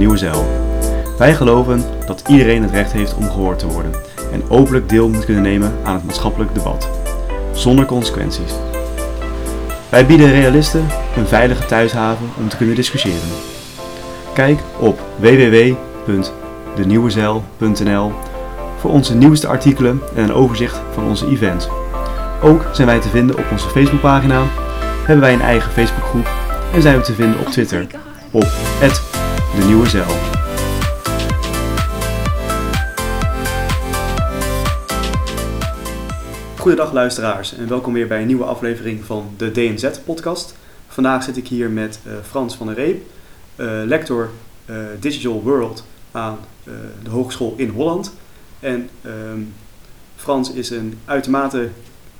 Nieuwe Zeil. Wij geloven dat iedereen het recht heeft om gehoord te worden en openlijk deel moet kunnen nemen aan het maatschappelijk debat, zonder consequenties. Wij bieden realisten een veilige thuishaven om te kunnen discussiëren. Kijk op www.denieuwezeil.nl voor onze nieuwste artikelen en een overzicht van onze events. Ook zijn wij te vinden op onze Facebookpagina, hebben wij een eigen Facebookgroep en zijn we te vinden op Twitter op de Nieuwe Zeil. Goedendag luisteraars en welkom weer bij een nieuwe aflevering van de DNZ-podcast. Vandaag zit ik hier met uh, Frans van der Reep, uh, lector uh, Digital World aan de Hogeschool in Holland. En ehm, Frans is een uitermate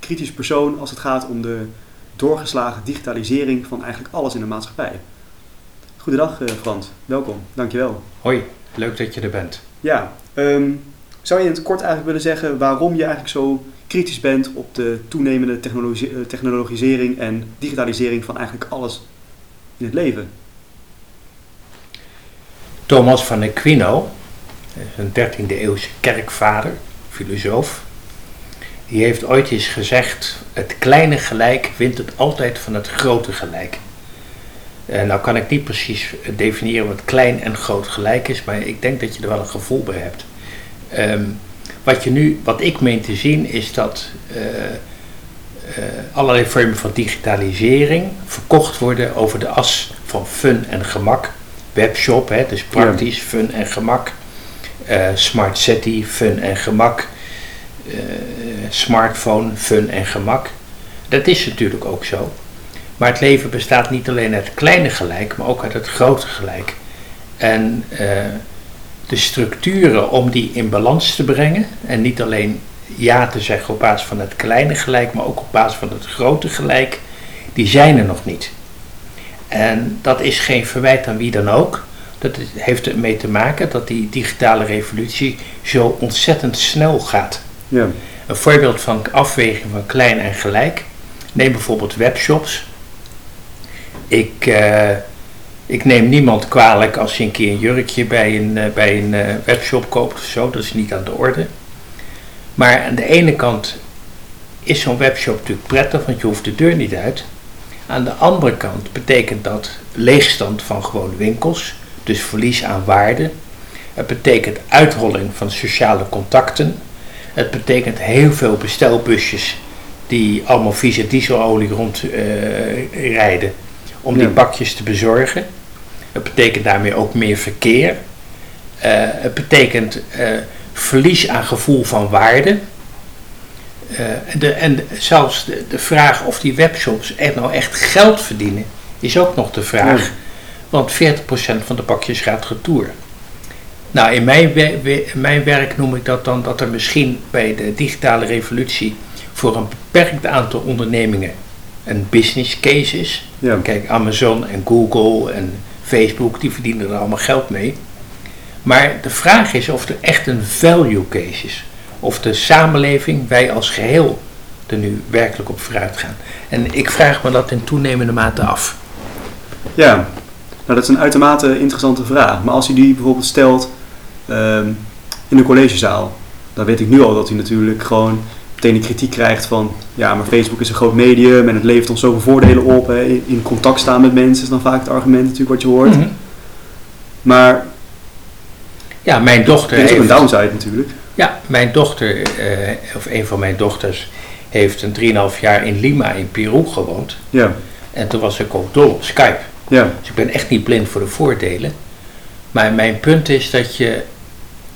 kritisch persoon als het gaat om de doorgeslagen digitalisering van eigenlijk alles in de maatschappij. Goedendag Frans, welkom, dankjewel. Hoi, leuk dat je er bent. Ja, um, zou je in het kort eigenlijk willen zeggen waarom je eigenlijk zo kritisch bent op de toenemende technologisering en digitalisering van eigenlijk alles in het leven? Thomas van Aquino, een 13e eeuwse kerkvader, filosoof, die heeft ooit eens gezegd: het kleine gelijk wint het altijd van het grote gelijk. Uh, nou kan ik niet precies definiëren wat klein en groot gelijk is, maar ik denk dat je er wel een gevoel bij hebt. Um, wat, je nu, wat ik meen te zien is dat uh, uh, allerlei vormen van digitalisering verkocht worden over de as van fun en gemak. Webshop, hè, dus praktisch, ja. fun en gemak. Uh, smart city, fun en gemak. smartphone, fun en gemak. Dat is natuurlijk ook zo. Maar het leven bestaat niet alleen uit het kleine gelijk, maar ook uit het grote gelijk. En de structuren om die in balans te brengen. En niet alleen ja te zeggen op basis van het kleine gelijk, maar ook op basis van het grote gelijk, die zijn er nog niet. En dat is geen verwijt aan wie dan ook. Dat heeft ermee te maken dat die digitale revolutie zo ontzettend snel gaat. Ja. Een voorbeeld van afweging van klein en gelijk. Neem bijvoorbeeld webshops. Ik, uh, ik neem niemand kwalijk als je een keer een jurkje bij een, uh, bij een uh, webshop koopt of zo. Dat is niet aan de orde. Maar aan de ene kant is zo'n webshop natuurlijk prettig, want je hoeft de deur niet uit. Aan de andere kant betekent dat leegstand van gewone winkels, dus verlies aan waarde. Het betekent uitrolling van sociale contacten. Het betekent heel veel bestelbusjes die allemaal via dieselolie rondrijden om die bakjes te bezorgen. Het betekent daarmee ook meer verkeer. Uh, het betekent uh, verlies aan gevoel van waarde. Uh, de, en zelfs de, de, vraag of die webshops echt nou echt geld verdienen, is ook nog de vraag. Ja. Want 40% van de pakjes gaat retour. Nou, in mijn, in mijn werk noem ik dat dan dat er misschien bij de digitale revolutie voor een beperkt aantal ondernemingen een business case is. Ja. Kijk, Amazon en Google en Facebook, die verdienen er allemaal geld mee. Maar de vraag is of er echt een value case is. Of de samenleving, wij als geheel, er nu werkelijk op vooruit gaan. En ik vraag me dat in toenemende mate af. Ja, nou dat is een uitermate interessante vraag. Maar als u die bijvoorbeeld stelt um, in een collegezaal, dan weet ik nu al dat u natuurlijk gewoon meteen de kritiek krijgt van ja, maar Facebook is een groot medium en het levert ons zoveel voordelen op. Hè. In contact staan met mensen is dan vaak het argument natuurlijk wat je hoort. Mm -hmm. Maar ja, mijn dochter. Er is ook een downside natuurlijk. Ja, mijn dochter, uh, of een van mijn dochters, heeft een 3,5 jaar in Lima in Peru gewoond. Ja. En toen was ik ook dol op Skype. Ja. Dus ik ben echt niet blind voor de voordelen. Maar mijn punt is dat je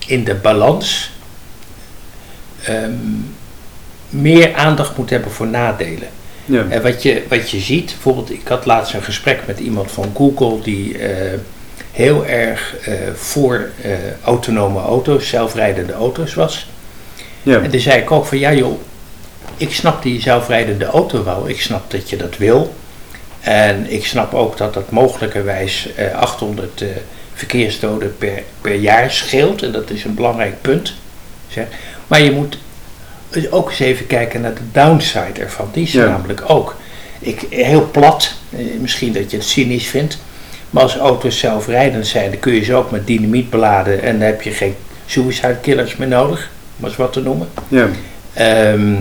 in de balans um, meer aandacht moet hebben voor nadelen. Ja. En wat je, wat je ziet, bijvoorbeeld, ik had laatst een gesprek met iemand van Google die uh, heel erg uh, voor uh, autonome auto's, zelfrijdende auto's was. Ja. En toen zei ik ook van ja joh, ik snap die zelfrijdende auto wel, ik snap dat je dat wil. En ik snap ook dat dat mogelijkerwijs 800 verkeersdoden per, per jaar scheelt. En dat is een belangrijk punt. Zeg. Maar je moet ook eens even kijken naar de downside ervan. Die is ja. namelijk ook. Ik, heel plat, misschien dat je het cynisch vindt, Maar als auto's zelfrijdend zijn, dan kun je ze ook met dynamiet beladen en dan heb je geen suicide killers meer nodig, om eens wat te noemen. Ja, Ehm,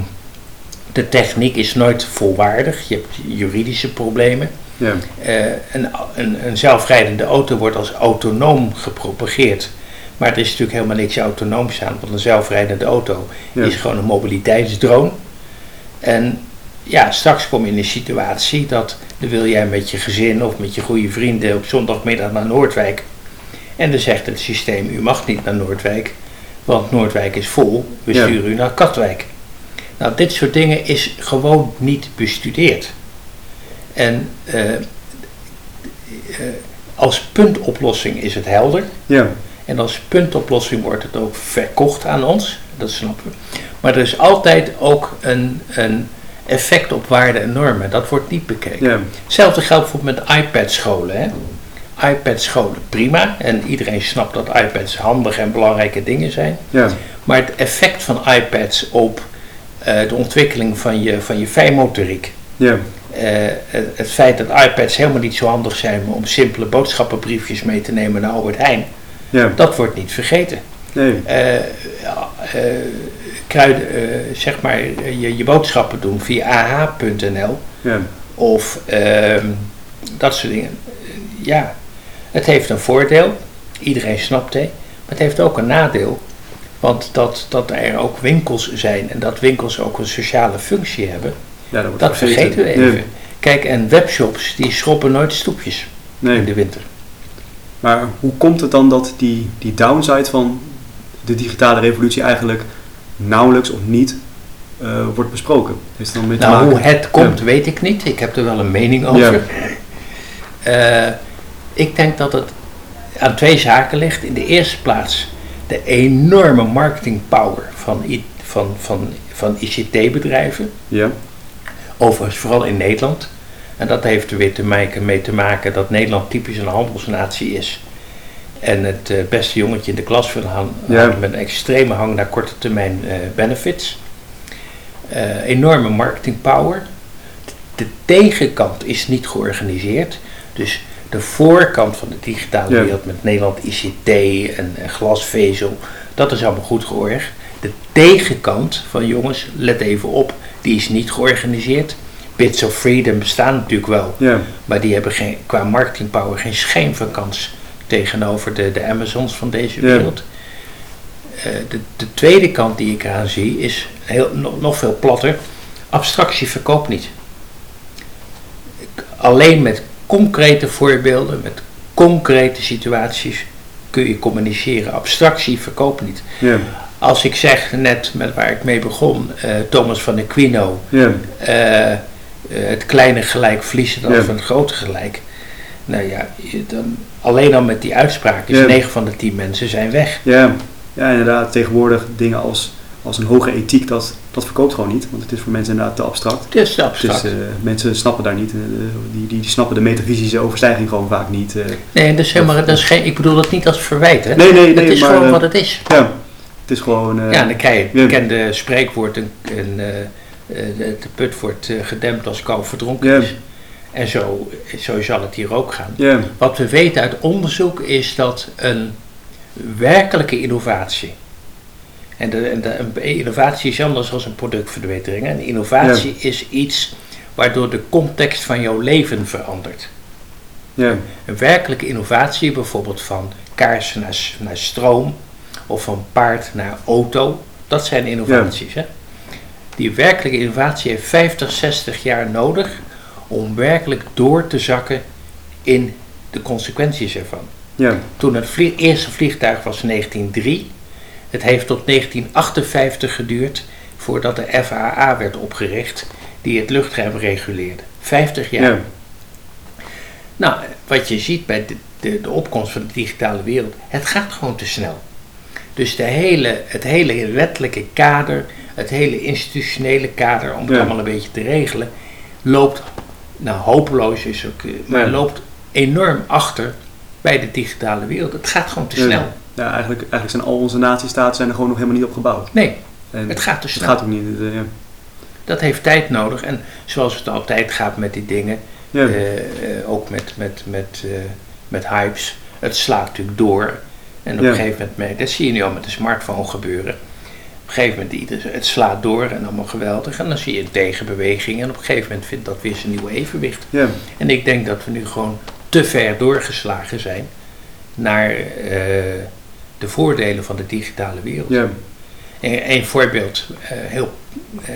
de techniek is nooit volwaardig, je hebt juridische problemen. ja, Eh, een, een, een zelfrijdende auto wordt als autonoom gepropageerd. Maar er is natuurlijk helemaal niks autonooms aan, want een zelfrijdende auto ja. is gewoon een mobiliteitsdrone. En ja, straks kom je in een situatie dat dan wil jij met je gezin of met je goede vrienden op zondagmiddag naar Noordwijk. En dan zegt het systeem, u mag niet naar Noordwijk, want Noordwijk is vol, we Ja. sturen u naar Katwijk. Nou, dit soort dingen is gewoon niet bestudeerd. En eh, eh, als puntoplossing is het helder. ja, En als puntoplossing wordt het ook verkocht aan ons, dat snappen we. Maar er is altijd ook een, een effect op waarde en normen, dat wordt niet bekeken. ja, Hetzelfde geldt bijvoorbeeld met iPad-scholen. IPad-scholen, prima. En iedereen snapt dat iPads handige en belangrijke dingen zijn. ja, Maar het effect van iPads op eh, de ontwikkeling van je, van je fijnmotoriek. ja, eh, het, het feit dat iPads helemaal niet zo handig zijn om simpele boodschappenbriefjes mee te nemen naar Albert Heijn. Ja, Dat wordt niet vergeten. nee, Eh, ja, eh, kruiden, eh, zeg maar, je, je boodschappen doen via ah.nl ja, of ehm, dat soort dingen. Ja, het heeft een voordeel, iedereen snapt het, maar het heeft ook een nadeel. Want dat, dat er ook winkels zijn en dat winkels ook een sociale functie hebben, ja, dat dat vergeten we even. Nee, Kijk, en webshops die schroppen nooit stoepjes in nee. de winter. Maar hoe komt het dan dat die, die downside van de digitale revolutie eigenlijk nauwelijks of niet eh, wordt besproken? Heeft dan mee te Nou, maken? hoe het komt, weet ik niet. Ik heb er wel een mening over. Eh, ik denk dat het aan twee zaken ligt. In de eerste plaats de enorme marketingpower van, van, van, van ICT-bedrijven. Ja, Overigens vooral in Nederland. En dat heeft er weer te maken, mee te maken dat Nederland typisch een handelsnatie is. En het eh, beste jongetje in de klas wil gaan Ja. met een extreme hang naar korte termijn eh, benefits. Eh, enorme marketingpower. De tegenkant is niet georganiseerd. Dus de voorkant van de digitale Ja. wereld met Nederland ICT en, en glasvezel, dat is allemaal goed georganiseerd. De tegenkant van jongens, let even op, die is niet georganiseerd. Bits of Freedom bestaan natuurlijk wel, ja, maar die hebben geen, qua marketingpower geen schijn van kans tegenover de, de Amazons van deze Ja. wereld. Eh, de, de tweede kant die ik eraan zie is heel, nog, nog veel platter. Abstractie verkoopt niet. Alleen met concrete voorbeelden, met concrete situaties kun je communiceren. Abstractie verkoopt niet. ja, Als ik zeg net met waar ik mee begon, eh, Thomas van Aquino, ja, eh, eh, het kleine gelijk verliezen dan Ja. van het grote gelijk. Nou ja, dan, alleen al met die uitspraak is Ja. 9 van de 10 mensen zijn weg. ja. Ja, inderdaad. Tegenwoordig dingen als, als een hoge ethiek, dat, dat verkoopt gewoon niet. Want het is voor mensen inderdaad te abstract. Het is te Dus abstract. eh, mensen snappen daar niet. eh, die, die, die snappen de metafysische overstijging gewoon vaak niet. eh. nee, dat is helemaal, dat is geen, ik bedoel dat niet als verwijt. Hè? nee, nee, nee. het is maar, gewoon eh, wat het is. Ja, het is gewoon... eh, ja, dan krijg je het bekende spreekwoord, een, een, eh, eh, de, de put wordt eh, gedempt als kou verdronken is. En zo, zo zal het hier ook gaan. Wat we weten uit onderzoek is dat een werkelijke innovatie. En, de, en de, een innovatie is anders dan een productverbetering. Een innovatie is iets waardoor de context van jouw leven verandert. Een werkelijke innovatie, bijvoorbeeld van kaarsen naar, s- naar stroom of van paard naar auto, dat zijn innovaties. Hè? Die werkelijke innovatie heeft 50, 60 jaar nodig om werkelijk door te zakken in de consequenties ervan. ja, Toen het eerste vliegtuig was 1903. Het heeft tot 1958 geduurd voordat de FAA werd opgericht, die het luchtruim reguleerde. 50 jaar. ja, Nou, wat je ziet bij de, de, de opkomst van de digitale wereld, het gaat gewoon te snel. Dus de hele, het hele wettelijke kader, het hele institutionele kader, om het Ja. allemaal een beetje te regelen, loopt, nou hopeloos is ook, eh, maar loopt enorm achter bij de digitale wereld. Het gaat gewoon te snel. Ja, eigenlijk, eigenlijk zijn al onze natiestaten zijn er gewoon nog helemaal niet op gebouwd. Nee, En het gaat te het snel. gaat ook niet. eh, ja. Dat heeft tijd nodig. En zoals het altijd gaat met die dingen, Ja, eh, ook met, met, met met hypes. Het slaat natuurlijk door. En op Ja. een gegeven moment, mee, dat zie je nu al met de smartphone gebeuren. Op een gegeven moment, ieder- het slaat door en allemaal geweldig. En dan zie je een tegenbeweging. En op een gegeven moment vindt dat weer zijn nieuwe evenwicht. Ja, En ik denk dat we nu gewoon te ver doorgeslagen zijn naar eh, de voordelen van de digitale wereld. ja, Een, een voorbeeld, eh, heel, eh,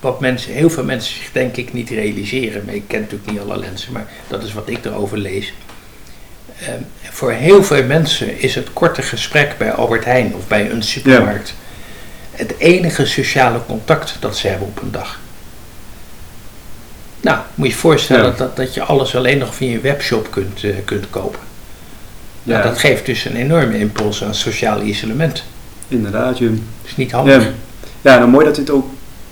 wat mensen, heel veel mensen zich denk ik niet realiseren, maar ik ken natuurlijk niet alle lenzen, maar dat is wat ik erover lees. Eh, voor heel veel mensen is het korte gesprek bij Albert Heijn of bij een supermarkt het enige sociale contact dat ze hebben op een dag. Nou, moet je je voorstellen Ja. dat, dat je alles alleen nog via je webshop kunt, eh, kunt kopen. ja. Nou, dat geeft dus een enorme impuls aan sociaal isolement. inderdaad. Je, Dat is niet handig. Ja. ja, nou mooi dat dit ook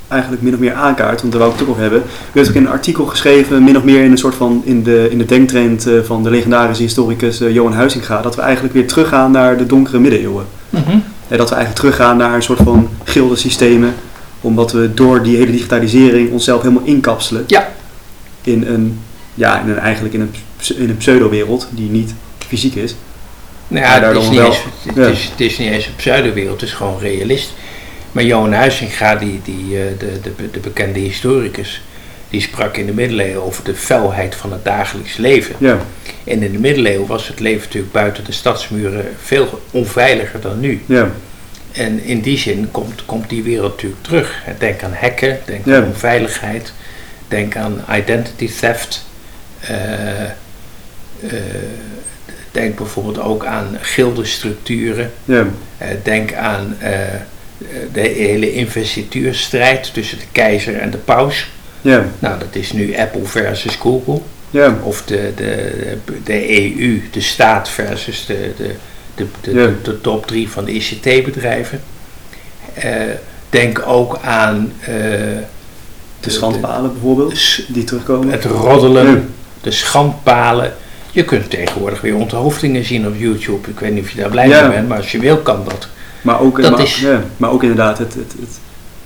eigenlijk min of meer aankaart, want daar wou ik het ook over hebben. U heeft ook een artikel geschreven, min of meer in een soort van in de, in de denktrend eh, van de legendarische historicus eh, Johan Huizinga, dat we eigenlijk weer teruggaan naar de donkere middeleeuwen. En dat we eigenlijk teruggaan naar een soort van gildensystemen, omdat we door die hele digitalisering onszelf helemaal inkapselen Ja. in een, ja, in een, eigenlijk in een, in een pseudo-wereld die niet fysiek is. Nou ja, het is, niet wel- eens, het, ja. is, het is niet eens een pseudowereld, het is gewoon realist. Maar Johan Huizinga, die, die, eh, de, de, de bekende historicus, die sprak in de middeleeuwen over de vuilheid van het dagelijks leven. Ja, En in de middeleeuwen was het leven natuurlijk buiten de stadsmuren veel onveiliger dan nu. ja, En in die zin komt, komt die wereld natuurlijk terug. Denk aan hacken, denk Ja. aan onveiligheid, denk aan identity theft. eh, eh, denk bijvoorbeeld ook aan gildenstructuren. ja, Eh, denk aan de hele investituurstrijd tussen de keizer en de paus. Ja, Nou, dat is nu Apple versus Google. ja, Of de, de, de EU, de staat versus de, de, de, de, Ja. de, de top drie van de ICT-bedrijven. Eh, denk ook aan eh, de schandpalen bijvoorbeeld, die terugkomen. het roddelen, Ja. de schandpalen. Je kunt tegenwoordig weer onthoofdingen zien op YouTube. Ik weet niet of je daar blij Ja. mee bent, maar als je wil kan dat. Maar ook, Dat maar, is- ja, maar ook inderdaad het, het, het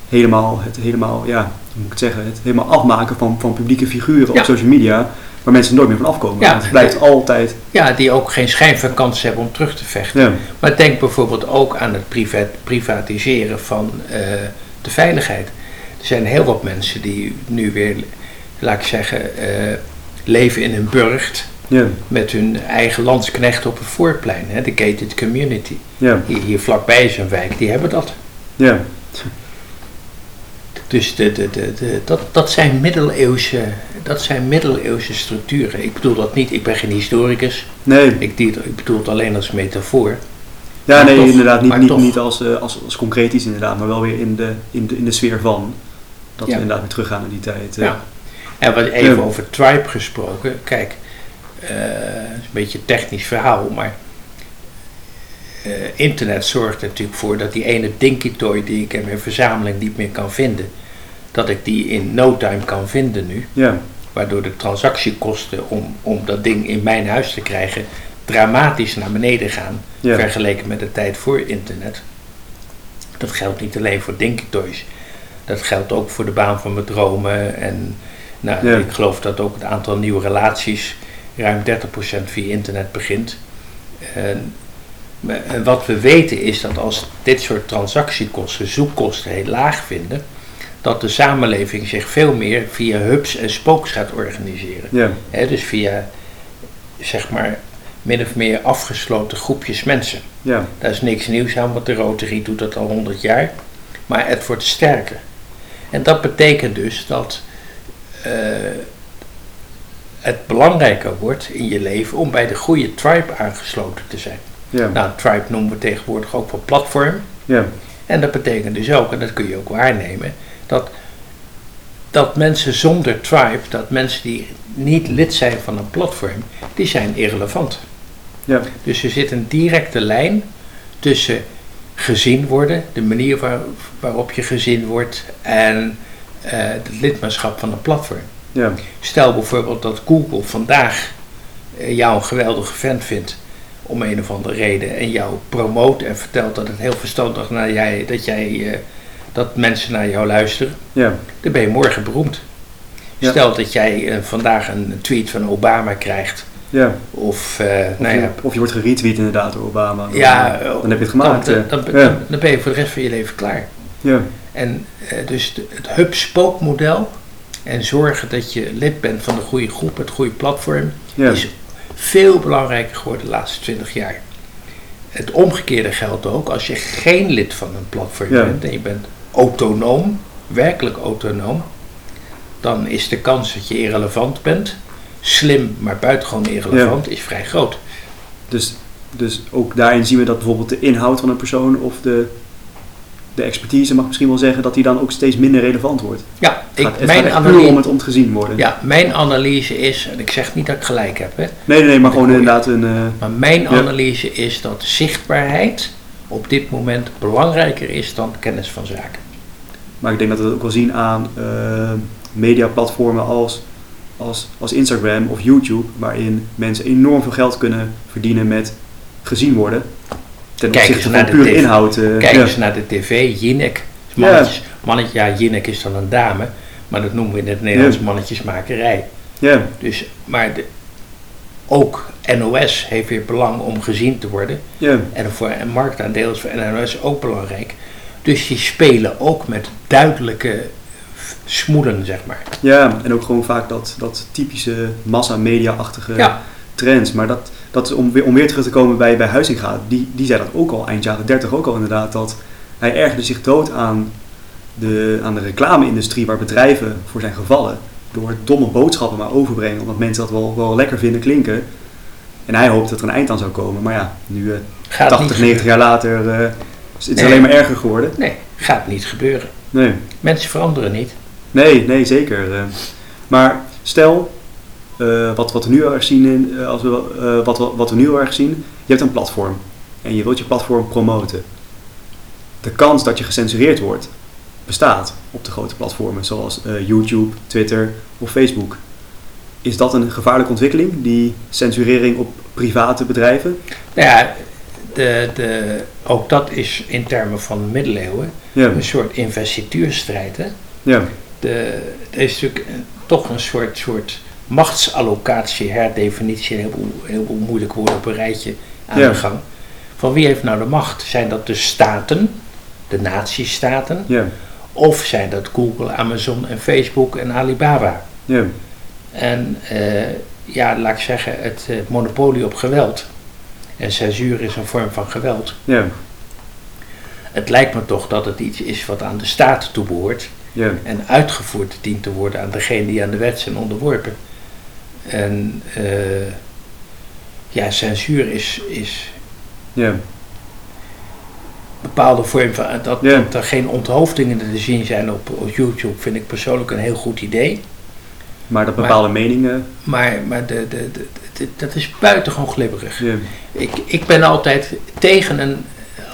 helemaal, het helemaal, ja, moet ik het zeggen, het helemaal afmaken van, van publieke figuren Ja. op social media, waar mensen nooit meer van afkomen. Ja. Het blijft altijd, Ja, die ook geen schijn van kans hebben om terug te vechten. ja, Maar denk bijvoorbeeld ook aan het priva- privatiseren van eh, de veiligheid. Er zijn heel wat mensen die nu weer, laat ik zeggen, eh, leven in een burcht ja, met hun eigen landsknecht op het voorplein, hè, de gated community. ja, Hier, hier vlakbij is een wijk, die hebben dat. ja, Dus de, de, de, de, dat, dat, zijn middeleeuwse, dat zijn middeleeuwse structuren. Ik bedoel dat niet, ik ben geen historicus, nee, ik, bedoel het alleen als metafoor. ja, maar nee, inderdaad, niet, niet, niet als, eh, als, als concreet iets inderdaad, maar wel weer in de, in de, in de sfeer van, dat Ja. we inderdaad weer teruggaan naar die tijd. eh. Ja. En wat even Ja. over Tribe gesproken. Kijk, het is een beetje een technisch verhaal, maar internet zorgt er natuurlijk voor dat die ene Dinky Toy die ik in mijn verzameling niet meer kan vinden, dat ik die in no time kan vinden nu. Ja, Waardoor de transactiekosten om, om dat ding in mijn huis te krijgen dramatisch naar beneden gaan. ja, Vergeleken met de tijd voor internet. Dat geldt niet alleen voor Dinky Toys. Dat geldt ook voor de baan van mijn dromen. En nou, Ja. ik geloof dat ook het aantal nieuwe relaties ruim 30% via internet begint. En wat we weten is dat als dit soort transactiekosten, zoekkosten heel laag vinden, dat de samenleving zich veel meer via hubs en spokes gaat organiseren. ja, dus via, zeg maar, min of meer afgesloten groepjes mensen. ja, Daar is niks nieuws aan, want de Rotary doet dat al 100 jaar. Maar het wordt sterker. En dat betekent dus dat eh, het belangrijker wordt in je leven om bij de goede tribe aangesloten te zijn. ja, Nou, tribe noemen we tegenwoordig ook wel platform. ja, En dat betekent dus ook, en dat kun je ook waarnemen, dat, dat mensen zonder tribe, dat mensen die niet lid zijn van een platform, die zijn irrelevant. ja, Dus er zit een directe lijn tussen gezien worden, de manier waar- waarop je gezien wordt, en eh, het lidmaatschap van een platform. ja, Stel bijvoorbeeld dat Google vandaag eh, jou een geweldige vent vindt om een of andere reden en jou promoot en vertelt dat het heel verstandig naar jij, dat, jij, eh, dat mensen naar jou luisteren, ja, dan ben je morgen beroemd. Ja. Stel dat jij eh, vandaag een tweet van Obama krijgt Ja. Of, eh, Of, nou je, ja, of je wordt geretweet inderdaad door Obama. Dan, ja, dan heb je het gemaakt. Dan, eh. ben je voor de rest van je leven klaar. ja. En eh, dus de- het hub-spoke model en zorgen dat je lid bent van de goede groep, het goede platform, is veel belangrijker geworden de laatste 20 jaar. Het omgekeerde geldt ook als je geen lid van een platform bent en je bent autonoom, werkelijk autonoom, dan is de kans dat je irrelevant bent, slim maar buitengewoon irrelevant, is vrij groot. Dus, dus ook daarin zien we dat bijvoorbeeld de inhoud van een persoon of de, de expertise, mag misschien wel zeggen, dat die dan ook steeds minder relevant wordt. Ja, ik, gaat, mijn, analyse, om het om te gezien worden. ja, mijn analyse is, en ik zeg niet dat ik gelijk heb, hè, Nee, nee, nee, maar gewoon inderdaad een... eh, Maar mijn Ja. analyse is dat zichtbaarheid op dit moment belangrijker is dan kennis van zaken. maar ik denk dat we het ook wel zien aan eh, mediaplatformen als, als, als Instagram of YouTube, waarin mensen enorm veel geld kunnen verdienen met gezien worden. Ten opzichte van naar de pure TV. inhoud. eh, Kijk ja. eens naar de tv, Jinek. Mannetjes, mannetje, ja, Jinek is dan een dame, maar dat noemen we in het Nederlands mannetjesmakerij. Ja, Dus, maar de, ook NOS heeft weer belang om gezien te worden. ja, En voor een marktaandeel is voor NOS ook belangrijk. Dus die spelen ook met duidelijke smoelen, zeg maar. ja, en ook gewoon vaak dat, dat typische massa-media-achtige Ja, trends. Maar dat, dat is om, weer, om weer terug te komen bij, bij Huizinga, die, die zei dat ook al eind jaren 30 ook al inderdaad, dat hij ergerde zich dood aan de, aan de reclame-industrie waar bedrijven voor zijn gevallen. Door domme boodschappen maar overbrengen, omdat mensen dat wel, wel lekker vinden klinken. En hij hoopte dat er een eind aan zou komen. Maar ja, nu eh, gaat 80, niet 90 jaar later eh, is het Nee. alleen maar erger geworden. Nee, gaat niet gebeuren. Nee, Mensen veranderen niet. nee, nee zeker. eh. maar stel, eh, wat, wat we nu erg zien, in, eh, als we, eh, wat, wat, wat we nu erg zien, je hebt een platform en je wilt je platform promoten. De kans dat je gecensureerd wordt bestaat op de grote platformen zoals eh, YouTube, Twitter of Facebook. Is dat een gevaarlijke ontwikkeling, die censurering op private bedrijven? Nou ja, de, de, ook dat is in termen van de middeleeuwen Ja, een soort investituurstrijd. Hè? ja, De, er is natuurlijk toch een soort, soort machtsallocatie, herdefinitie, een heleboel, heleboel moeilijke woorden op een rijtje aan Ja. de gang. Van wie heeft nou de macht? Zijn dat de staten, de nazistaten, ja, of zijn dat Google, Amazon en Facebook en Alibaba? ja, En eh, ja, laat ik zeggen, het eh, monopolie op geweld. En censuur is een vorm van geweld. ja, Het lijkt me toch dat het iets is wat aan de staat toebehoort. ja, En uitgevoerd dient te worden aan degene die aan de wet zijn onderworpen. En eh, ja, censuur is, is ja, bepaalde vorm van. Dat, Ja. dat er geen onthoofdingen te zien zijn op, op YouTube, vind ik persoonlijk een heel goed idee. maar dat Maar- bepaalde meningen. Maar, maar de, de, de, dat is buitengewoon glibberig. Ik, ik ben altijd tegen een,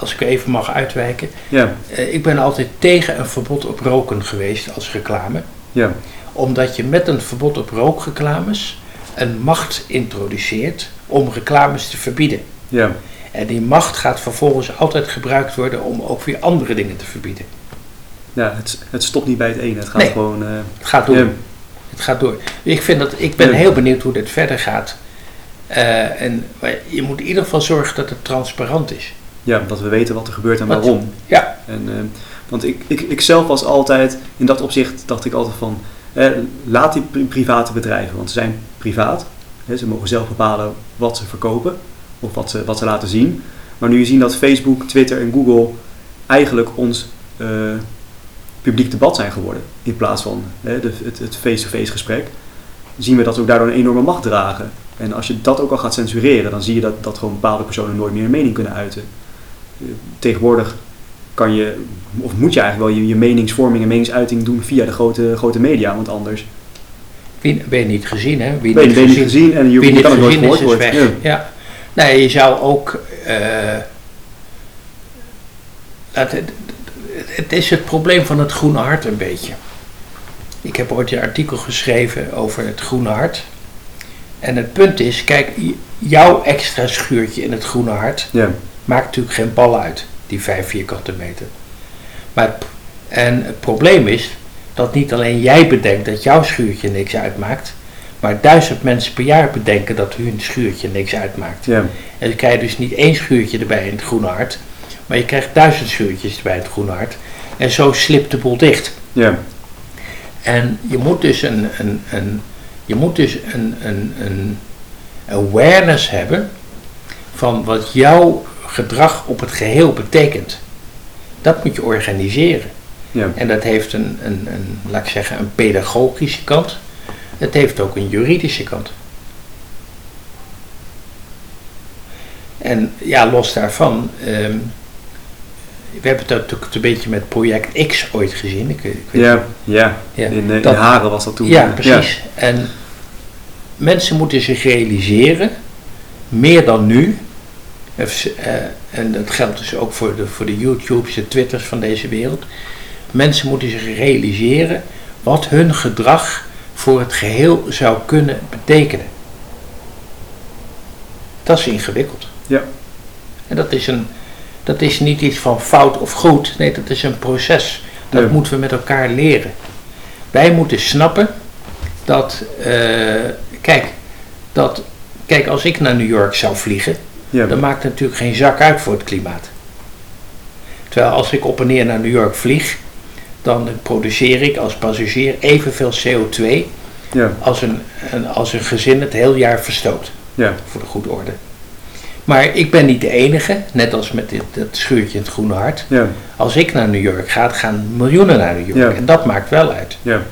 als ik even mag uitwijken, ja, eh, ik ben altijd tegen een verbod op roken geweest als reclame. ja, Omdat je met een verbod op rookreclames een macht introduceert om reclames te verbieden. ja, En die macht gaat vervolgens altijd gebruikt worden om ook weer andere dingen te verbieden. ja het, het stopt niet bij het ene. Het gaat Nee. gewoon. eh, Het gaat door. Het gaat door. Ik, vind dat, ik ben heel benieuwd hoe dit verder gaat. Eh, en je moet in ieder geval zorgen dat het transparant is. ja, dat we weten wat er gebeurt en Wat- waarom. Ja. En, eh, want ik, ik, ik zelf was altijd, in dat opzicht dacht ik altijd van, eh, laat die pri- private bedrijven, want ze zijn privaat. Hè, ze mogen zelf bepalen wat ze verkopen of wat ze, wat ze laten zien. Maar nu je ziet dat Facebook, Twitter en Google eigenlijk ons eh, publiek debat zijn geworden, in plaats van hè, de, het, het face-to-face gesprek, zien we dat ze ook daardoor een enorme macht dragen. En als je dat ook al gaat censureren, dan zie je dat, dat gewoon bepaalde personen nooit meer een mening kunnen uiten. Eh, Tegenwoordig kan je, of moet je eigenlijk wel je, je meningsvorming en meningsuiting doen via de grote, grote media, want anders Wie, ben je niet gezien, hè? Wie ben je niet ben je niet gezien, gezien en je, wie je niet kan ook nooit gezien gehoord worden. Ja. Nee, je zou ook. eh, het, is het probleem van het groene hart een beetje. Ik heb ooit een artikel geschreven over het groene hart. En het punt is, kijk, jouw extra schuurtje in het groene hart Ja. maakt natuurlijk geen bal uit, die vijf vierkante meter. Maar, en het probleem is dat niet alleen jij bedenkt dat jouw schuurtje niks uitmaakt, Maar duizend mensen per jaar bedenken dat hun schuurtje niks uitmaakt. Ja. En dan krijg je dus niet één schuurtje erbij in het Groene Hart, maar je krijgt duizend schuurtjes erbij in het Groene Hart. En zo slipt de boel dicht. Ja. En je moet dus een, een, een, je moet dus een, een, een awareness hebben van wat jouw gedrag op het geheel betekent. Dat moet je organiseren. Ja. En dat heeft een, een, een, laat ik zeggen, een pedagogische kant. Het heeft ook een juridische kant. En ja, los daarvan, ehm, we hebben het natuurlijk een beetje met project X ooit gezien. Ik, ik weet Ja. Ja. Ja, In, eh, in dat- Haren was dat toen. ja, eh, precies. En mensen moeten zich realiseren, meer dan nu, Even, eh, en dat geldt dus ook voor de, voor de YouTubes, de Twitters van deze wereld. Mensen moeten zich realiseren wat hun gedrag voor het geheel zou kunnen betekenen. Dat is ingewikkeld. Ja. En dat is, een, dat is niet iets van fout of goed. Nee, dat is een proces. Dat moeten we met elkaar leren. Wij moeten snappen dat, eh, kijk, dat, kijk, als ik naar New York zou vliegen, Ja. dan maakt het natuurlijk geen zak uit voor het klimaat. Terwijl als ik op en neer naar New York vlieg, dan produceer ik als passagier evenveel CO2 Ja. als een, een, als een gezin het heel jaar verstoot, Ja. voor de goede orde. Maar ik ben niet de enige, net als met dit, dat schuurtje in het Groene Hart. Ja. Als ik naar New York ga, gaan miljoenen naar New York. En dat maakt wel uit. Ja.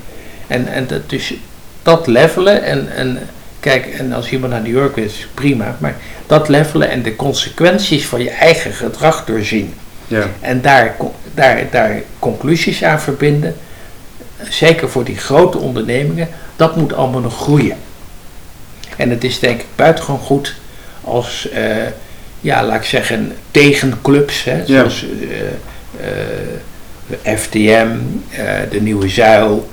En, en dat, dus dat levelen en, en kijk, en als iemand naar New York is, prima. Maar dat levelen en de consequenties van je eigen gedrag doorzien. Ja. En daar, daar, daar conclusies aan verbinden, zeker voor die grote ondernemingen, dat moet allemaal nog groeien. En het is denk ik buitengewoon goed als, eh, ja, laat ik zeggen, tegenclubs, hè, zoals eh, eh, FTM, de Nieuwe Zuil,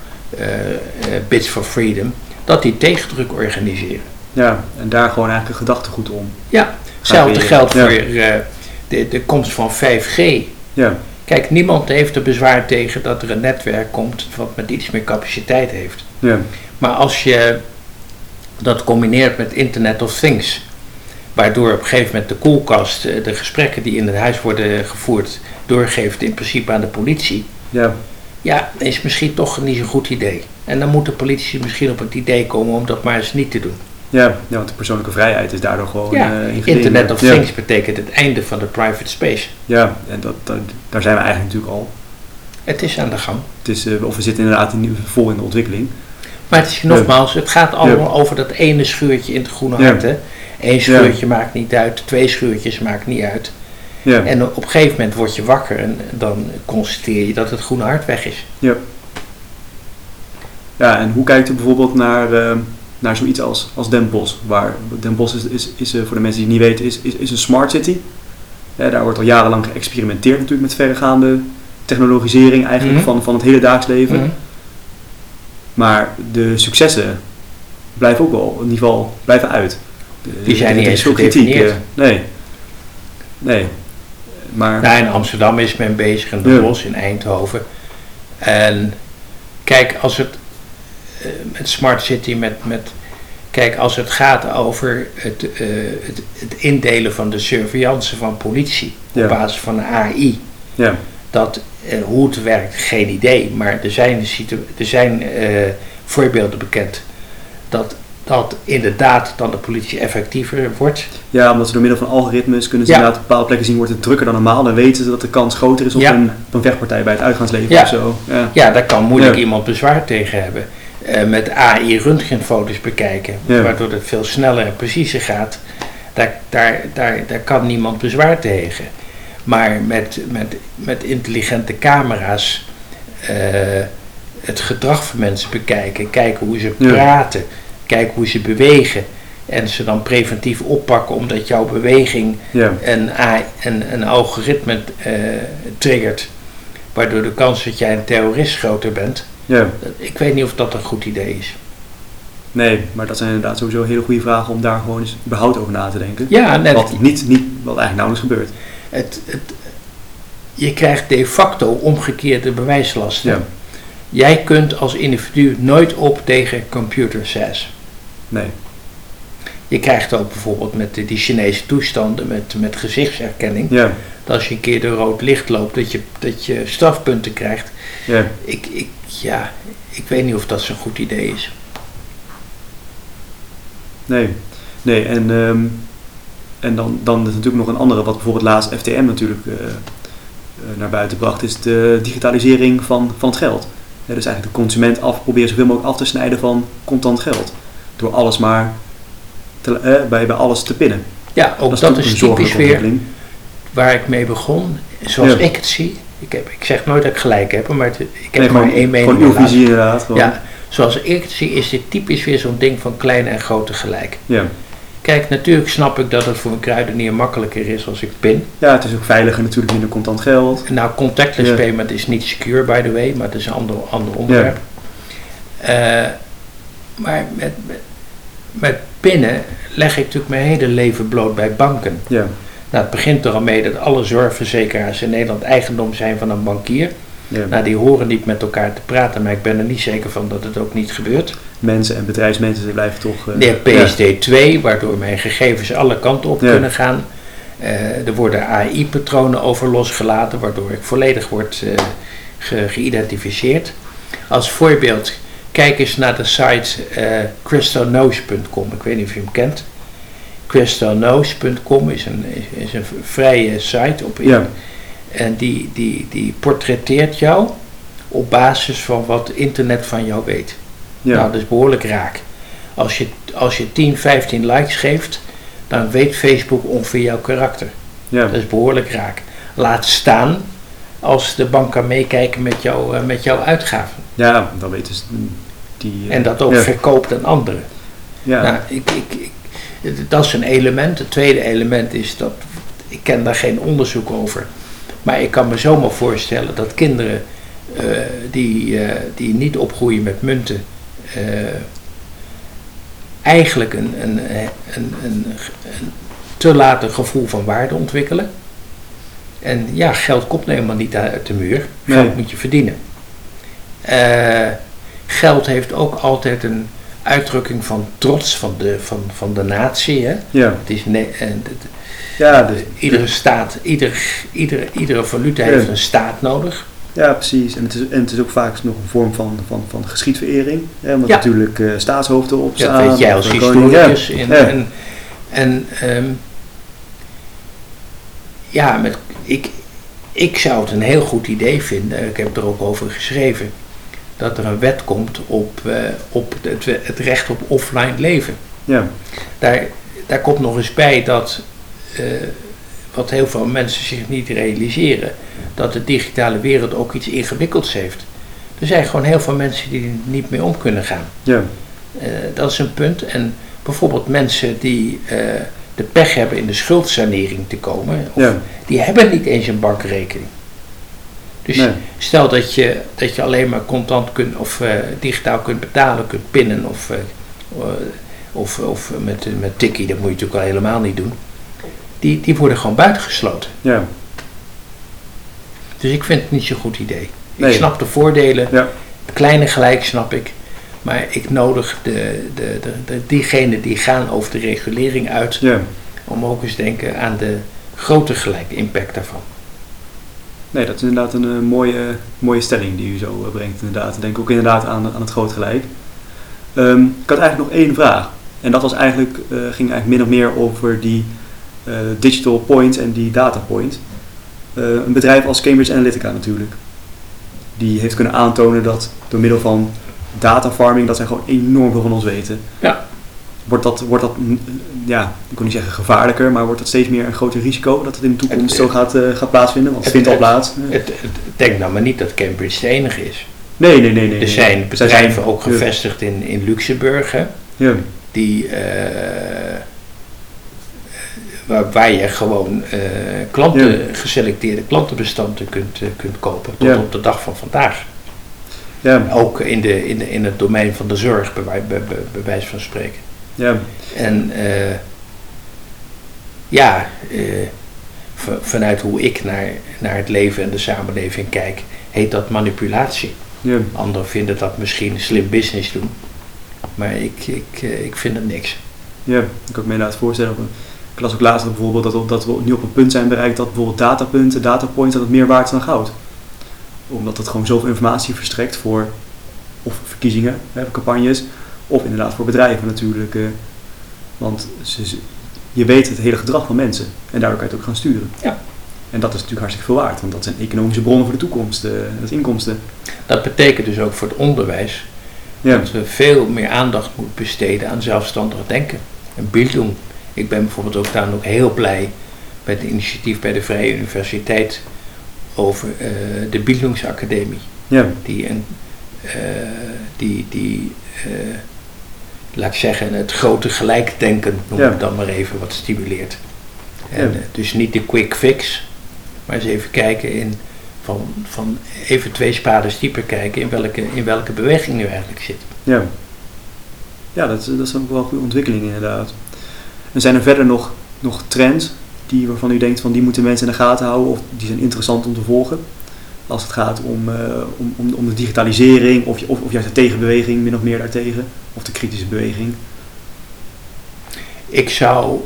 Bits for Freedom, dat die tegendruk organiseren. Ja. En daar gewoon eigenlijk een gedachtegoed om. Ja, hetzelfde geldt ja. voor de, de komst van 5G. Ja. Kijk, niemand heeft er bezwaar tegen dat er een netwerk komt wat met iets meer capaciteit heeft. Ja. Maar als je dat combineert met Internet of Things, waardoor op een gegeven moment de koelkast eh, de gesprekken die in het huis worden gevoerd doorgeeft in principe aan de politie, Ja. ja, is misschien toch niet zo'n goed idee. En dan moet de politie misschien op het idee komen om dat maar eens niet te doen. Ja. Ja. Want de persoonlijke vrijheid is daardoor gewoon Ja, eh. Internet of ja. Things betekent het einde van de private space. Ja. En dat, dat- daar zijn we eigenlijk natuurlijk al. Het is aan de gang. Het is, eh, of we zitten inderdaad in, vol in de ontwikkeling. Maar het is nogmaals, het gaat allemaal over dat ene schuurtje in het groene Ja. hart. Hè? Eén schuurtje maakt niet uit, twee schuurtjes maakt niet uit. Ja. En op een gegeven moment word je wakker en dan constateer je dat het groene hart weg is. Ja, en hoe kijkt u bijvoorbeeld naar, eh, naar zoiets als, als Den Bosch? Waar Den Bosch is, is, is eh, voor de mensen die het niet weten, is, is, is een smart city. Ja, daar wordt al jarenlang geëxperimenteerd natuurlijk met verregaande technologisering eigenlijk Mhm. van, van het hele daags leven. Mhm. Maar de successen blijven ook wel, in ieder geval, blijven uit. De- Die zijn niet eens veel kritiek, eh, nee. Nee. Maar, Nou, in Amsterdam is men bezig, in de Ja. Bos, in Eindhoven. En kijk, als het met Smart City, met, met, kijk, als het gaat over het, eh, het, het indelen van de surveillance van politie Ja. op basis van AI, ja, dat, eh, hoe het werkt, geen idee. Maar er zijn, er zijn eh, voorbeelden bekend dat, dat inderdaad dan de politie effectiever wordt. ja, omdat ze door middel van algoritmes kunnen ze Ja. inderdaad bepaalde plekken zien wordt het drukker dan normaal. Dan weten ze dat de kans groter is op, een, op een vechtpartij bij het uitgaansleven of zo. Ja. Ja, daar kan moeilijk iemand bezwaar tegen hebben. Eh, met AI röntgenfoto's bekijken, Ja. waardoor het veel sneller en preciezer gaat. Daar, daar, daar, daar kan niemand bezwaar tegen. Maar met, met, met intelligente camera's eh, het gedrag van mensen bekijken, kijken hoe ze Ja. praten, kijken hoe ze bewegen. En ze dan preventief oppakken omdat jouw beweging Ja. een, AI een, een algoritme eh, triggert. Waardoor de kans dat jij een terrorist groter bent. Ja. Ik weet niet of dat een goed idee is. Nee, maar dat zijn inderdaad sowieso hele goede vragen om daar gewoon eens überhaupt over na te denken. Ja, net. Wat, niet, niet, wat eigenlijk nauwelijks gebeurt. Het, het, je krijgt de facto omgekeerde bewijslasten. Ja. Jij kunt als individu nooit op tegen computer says. Nee. Je krijgt ook bijvoorbeeld met die die Chinese toestanden, met, met gezichtsherkenning, Ja. dat als je een keer door rood licht loopt, dat je, dat je strafpunten krijgt. Ja. Ik, ik, ja, ik weet niet of dat zo'n goed idee is. Nee. Nee, en, ehm, en dan, dan is natuurlijk nog een andere, wat bijvoorbeeld laatst FTM natuurlijk eh, eh, naar buiten bracht, is de digitalisering van, van het geld. Ja, dus eigenlijk de consument af, proberen zoveel mogelijk af te snijden van contant geld. Door alles maar te, eh, bij, bij alles te pinnen. Ja, ook dat, is een typisch zorgelijke weer waar ik mee begon. Zoals Ja. ik het zie. Ik, heb, ik zeg nooit dat ik gelijk heb, maar het- ik heb Nee, maar gewoon, één mening. gewoon uw visie inderdaad. Gewoon. Ja, zoals ik het zie is dit typisch weer zo'n ding van kleine en grote gelijk. Ja. Kijk, natuurlijk snap ik dat het voor een kruidenier makkelijker is als ik pin. ja, het is ook veiliger natuurlijk minder contant geld. Nou, contactless payment is niet secure, by the way, maar dat is een ander, ander onderwerp. Eh, maar met, met, met pinnen leg ik natuurlijk mijn hele leven bloot bij banken. Ja. Nou, het begint er al mee dat alle zorgverzekeraars in Nederland eigendom zijn van een bankier. ja. Nou, die horen niet met elkaar te praten, maar ik ben er niet zeker van dat het ook niet gebeurt. Mensen en bedrijfsmensen blijven toch... eh, De PSD2, waardoor mijn gegevens alle kanten op Ja. kunnen gaan. Eh, er worden AI-patronen over losgelaten, waardoor ik volledig word ge- geïdentificeerd. Als voorbeeld, kijk eens naar de site crystalnose.com. Ik weet niet of je hem kent. crystalnose.com is een, is, een vrije site op Ja. en die, die, die portretteert jou op basis van wat internet van jou weet. Ja. Nou, dat is behoorlijk raak. Als je, als je 10, 15 likes geeft, dan weet Facebook ongeveer jouw karakter. ja. Dat is behoorlijk raak. Laat staan als de bank kan meekijken met, jou, eh, met jouw uitgaven. ja, dan weten ze die... En dat ook ja. verkoopt aan anderen. Ja. Nou, ik, ik, ik, dat is een element. Het tweede element is dat, ik ken daar geen onderzoek over, maar ik kan me zomaar voorstellen dat kinderen eh, die, eh, die niet opgroeien met munten, eh, eigenlijk een, een, een, een, te laat een gevoel van waarde ontwikkelen. En ja, geld komt helemaal niet uit de muur. Nee. Geld moet je verdienen. Geld heeft ook altijd een uitdrukking van trots van de, van, van de natie. Hè? ja. Het is ne- en het- Ja, dus, iedere staat, ieder, iedere, iedere valuta Ja. heeft een staat nodig. ja, precies. En het, is, en het is ook vaak nog een vorm van, van, van geschiedverering. Hè, omdat Ja. natuurlijk eh, staatshoofden op staan. weet jij als historicus. Ja. En, Ja. en, en ehm, ja, met, ik, ik zou het een heel goed idee vinden, ik heb er ook over geschreven, dat er een wet komt op, eh, op het, het recht op offline leven. Ja. Daar, daar komt nog eens bij dat, eh, wat heel veel mensen zich niet realiseren, dat de digitale wereld ook iets ingewikkelds heeft. Er zijn gewoon heel veel mensen die er niet mee om kunnen gaan. Ja. Eh, dat is een punt. En bijvoorbeeld mensen die de pech hebben in de schuldsanering te komen, of Ja. die hebben niet eens een bankrekening. Dus Nee. stel dat je, dat je alleen maar contant kunt of eh, digitaal kunt betalen, kunt pinnen of, eh, eh, of, of met, met tikkie, dat moet je natuurlijk al helemaal niet doen. Die, die worden gewoon buitengesloten. Ja. Dus ik vind het niet zo'n goed idee. Nee. Ik snap de voordelen, Ja. het kleine gelijk snap ik. Maar ik nodig de, de, de, de, diegenen die gaan over de regulering uit Ja. om ook eens te denken aan de grote gelijk impact daarvan. Nee, dat is inderdaad een eh, mooie, mooie stelling die u zo eh, brengt. Inderdaad. Ik denk ook inderdaad aan, aan het groot gelijk. Ehm, ik had eigenlijk nog één vraag. En dat was eigenlijk, eh, ging eigenlijk min of meer over die digital point en die data point. Een bedrijf als Cambridge Analytica natuurlijk. Die heeft kunnen aantonen dat door middel van data farming, dat zij gewoon enorm veel van ons weten. Ja. Wordt dat, wordt dat, mm, ja, ik wil niet zeggen gevaarlijker, maar wordt dat steeds meer een groter risico dat het in de toekomst Het- zo gaat, eh, gaat plaatsvinden? Want het vindt al plaats. Het, het, denk nou maar niet dat Cambridge de enige is. Nee, nee, nee. nee Er zijn Zij bedrijven ook ja, gevestigd in, in Luxemburg, hè, Ja, die, eh, waar, waar je gewoon eh, klanten, geselecteerde klantenbestanden kunt, eh, kunt kopen tot op de dag van vandaag. ja, Ook in, de, in, de, in het domein van de zorg, bij, bij, bij, bij wijze van spreken. Ja, En eh, ja, eh, vanuit hoe ik naar, naar het leven en de samenleving kijk, heet dat manipulatie. ja, Anderen vinden dat misschien slim business doen. maar ik, ik, eh, ik vind het niks. Ja, ik kan me inderdaad voorstellen. Ik las ook later bijvoorbeeld dat, we- dat we nu op een punt zijn bereikt dat bijvoorbeeld datapunten, datapoints, dat het meer waard is dan goud. Omdat het gewoon zoveel informatie verstrekt voor of verkiezingen, hè, campagnes, of inderdaad voor bedrijven natuurlijk. eh, want ze, je weet het hele gedrag van mensen en daardoor kan je het ook gaan sturen. Ja. En dat is natuurlijk hartstikke veel waard, want dat zijn economische bronnen voor de toekomst, eh, dat is inkomsten. Dat betekent dus ook voor het onderwijs Ja, dat we veel meer aandacht moeten besteden aan zelfstandig denken. En Bildung. Ik ben bijvoorbeeld ook daarom ook heel blij met het initiatief bij de Vrije Universiteit over eh, de Bildungsacademie. ja, Die, een, eh, die, die eh, laat ik zeggen, het grote gelijkdenken, noem ik dan maar even, wat stimuleert. En, eh, dus niet de quick fix, maar eens even kijken in, van, van even twee spades dieper kijken in welke, in welke beweging nu eigenlijk zit. ja. Ja, dat, is- dat is ook wel een goede ontwikkeling inderdaad. En zijn er verder nog, nog trends die, waarvan u denkt van die moeten mensen in de gaten houden of die zijn interessant om te volgen? Als het gaat om, eh, om, om, om de digitalisering of, je- of, of juist de tegenbeweging, min of meer daartegen, of de kritische beweging. Ik zou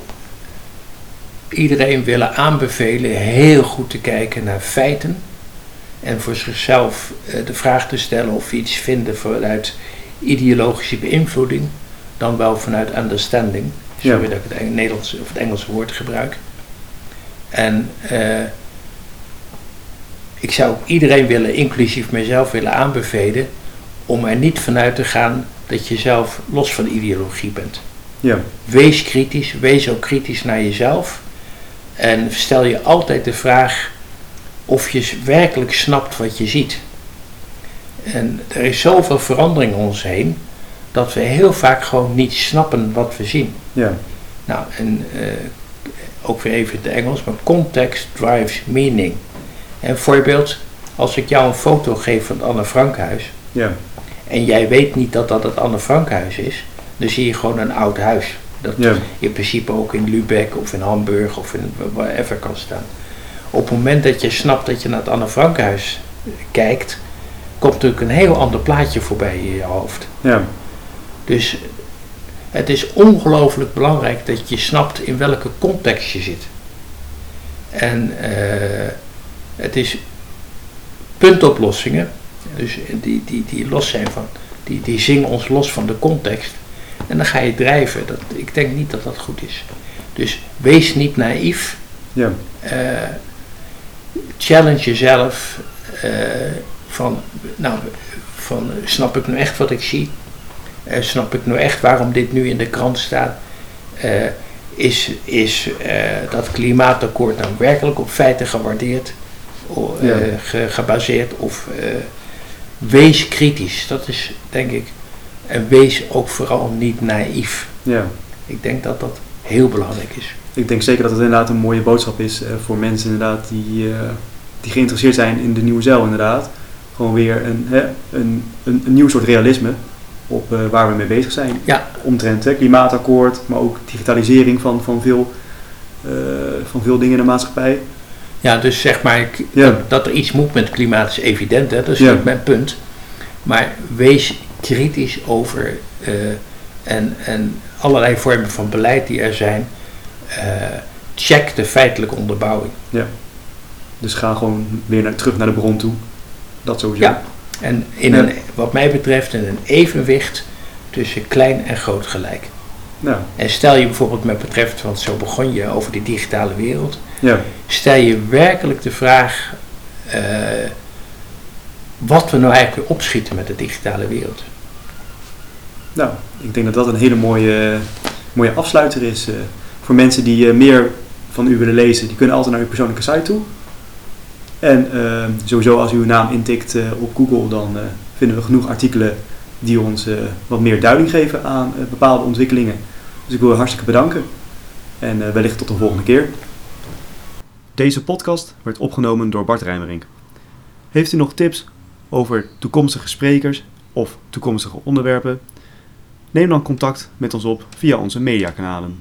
iedereen willen aanbevelen heel goed te kijken naar feiten en voor zichzelf eh, de vraag te stellen of iets vinden vanuit ideologische beïnvloeding dan wel vanuit understanding. Ja. Sorry dat ik het Nederlands of het Engelse woord gebruik. En eh, ik zou iedereen willen, inclusief mezelf, willen aanbevelen om er niet vanuit te gaan dat je zelf los van ideologie bent. Ja, Wees kritisch, wees ook kritisch naar jezelf. En stel je altijd de vraag of je werkelijk snapt wat je ziet. En er is zoveel verandering om ons heen dat we heel vaak gewoon niet snappen wat we zien. ja, Nou, en eh, ook weer even in het Engels, maar context drives meaning. En voorbeeld, als ik jou een foto geef van het Anne Frankhuis ja, en jij weet niet dat dat het Anne Frankhuis is, dan zie je gewoon een oud huis. Dat ja, in principe ook in Lübeck of in Hamburg of in wherever kan staan. Op het moment dat je snapt dat je naar het Anne Frankhuis kijkt, komt natuurlijk een heel ander plaatje voorbij in je hoofd. ja, Dus het is ongelooflijk belangrijk dat je snapt in welke context je zit. En eh, het is puntoplossingen, dus die, die, die los zijn van, die, die zingen ons los van de context. En dan ga je drijven. Dat, ik denk niet dat dat goed is. Dus wees niet naïef. ja, eh, challenge jezelf eh, van, nou, van snap ik nu echt wat ik zie? Eh, snap ik nu echt waarom dit nu in de krant staat? Is is dat klimaatakkoord nou werkelijk op feiten gewaardeerd, Ja. ge- gebaseerd? Of eh, wees kritisch, dat is denk ik. En wees ook vooral niet naïef. ja. Ik denk dat dat heel belangrijk is. Ik denk zeker dat het inderdaad een mooie boodschap is eh, voor mensen inderdaad die, eh, die geïnteresseerd zijn in de nieuwe zeil inderdaad. Gewoon weer een, hè, een, een, een nieuw soort realisme op eh, waar we mee bezig zijn. Ja. Omtrent hè, klimaatakkoord, maar ook digitalisering van, van, veel, eh, van veel dingen in de maatschappij. Ja, dus zeg maar, ik- Ja. dat, dat er iets moet met klimaat is evident, hè? dat is Ja. niet mijn punt. Maar wees kritisch over eh, en, en allerlei vormen van beleid die er zijn. eh, check de feitelijke onderbouwing. Dus ga gewoon weer naar, terug naar de bron toe. Dat sowieso. Ja. En in Ja. een, wat mij betreft in een evenwicht tussen klein en groot gelijk. Nou, En stel je bijvoorbeeld met betreft, want zo begon je over die digitale wereld. Ja, stel je werkelijk de vraag eh, wat we nou eigenlijk weer opschieten met de digitale wereld. nou, ik denk dat dat een hele mooie, mooie afsluiter is. eh, voor mensen die eh, meer van u willen lezen, die kunnen altijd naar uw persoonlijke site toe. En eh, sowieso als u uw naam intikt op Google, dan vinden we genoeg artikelen die ons wat meer duiding geven aan bepaalde ontwikkelingen. Dus ik wil u hartstikke bedanken en wellicht tot de volgende keer. Deze podcast werd opgenomen door Bart Rijmerink. Heeft u nog tips over toekomstige sprekers of toekomstige onderwerpen? Neem dan contact met ons op via onze mediakanalen.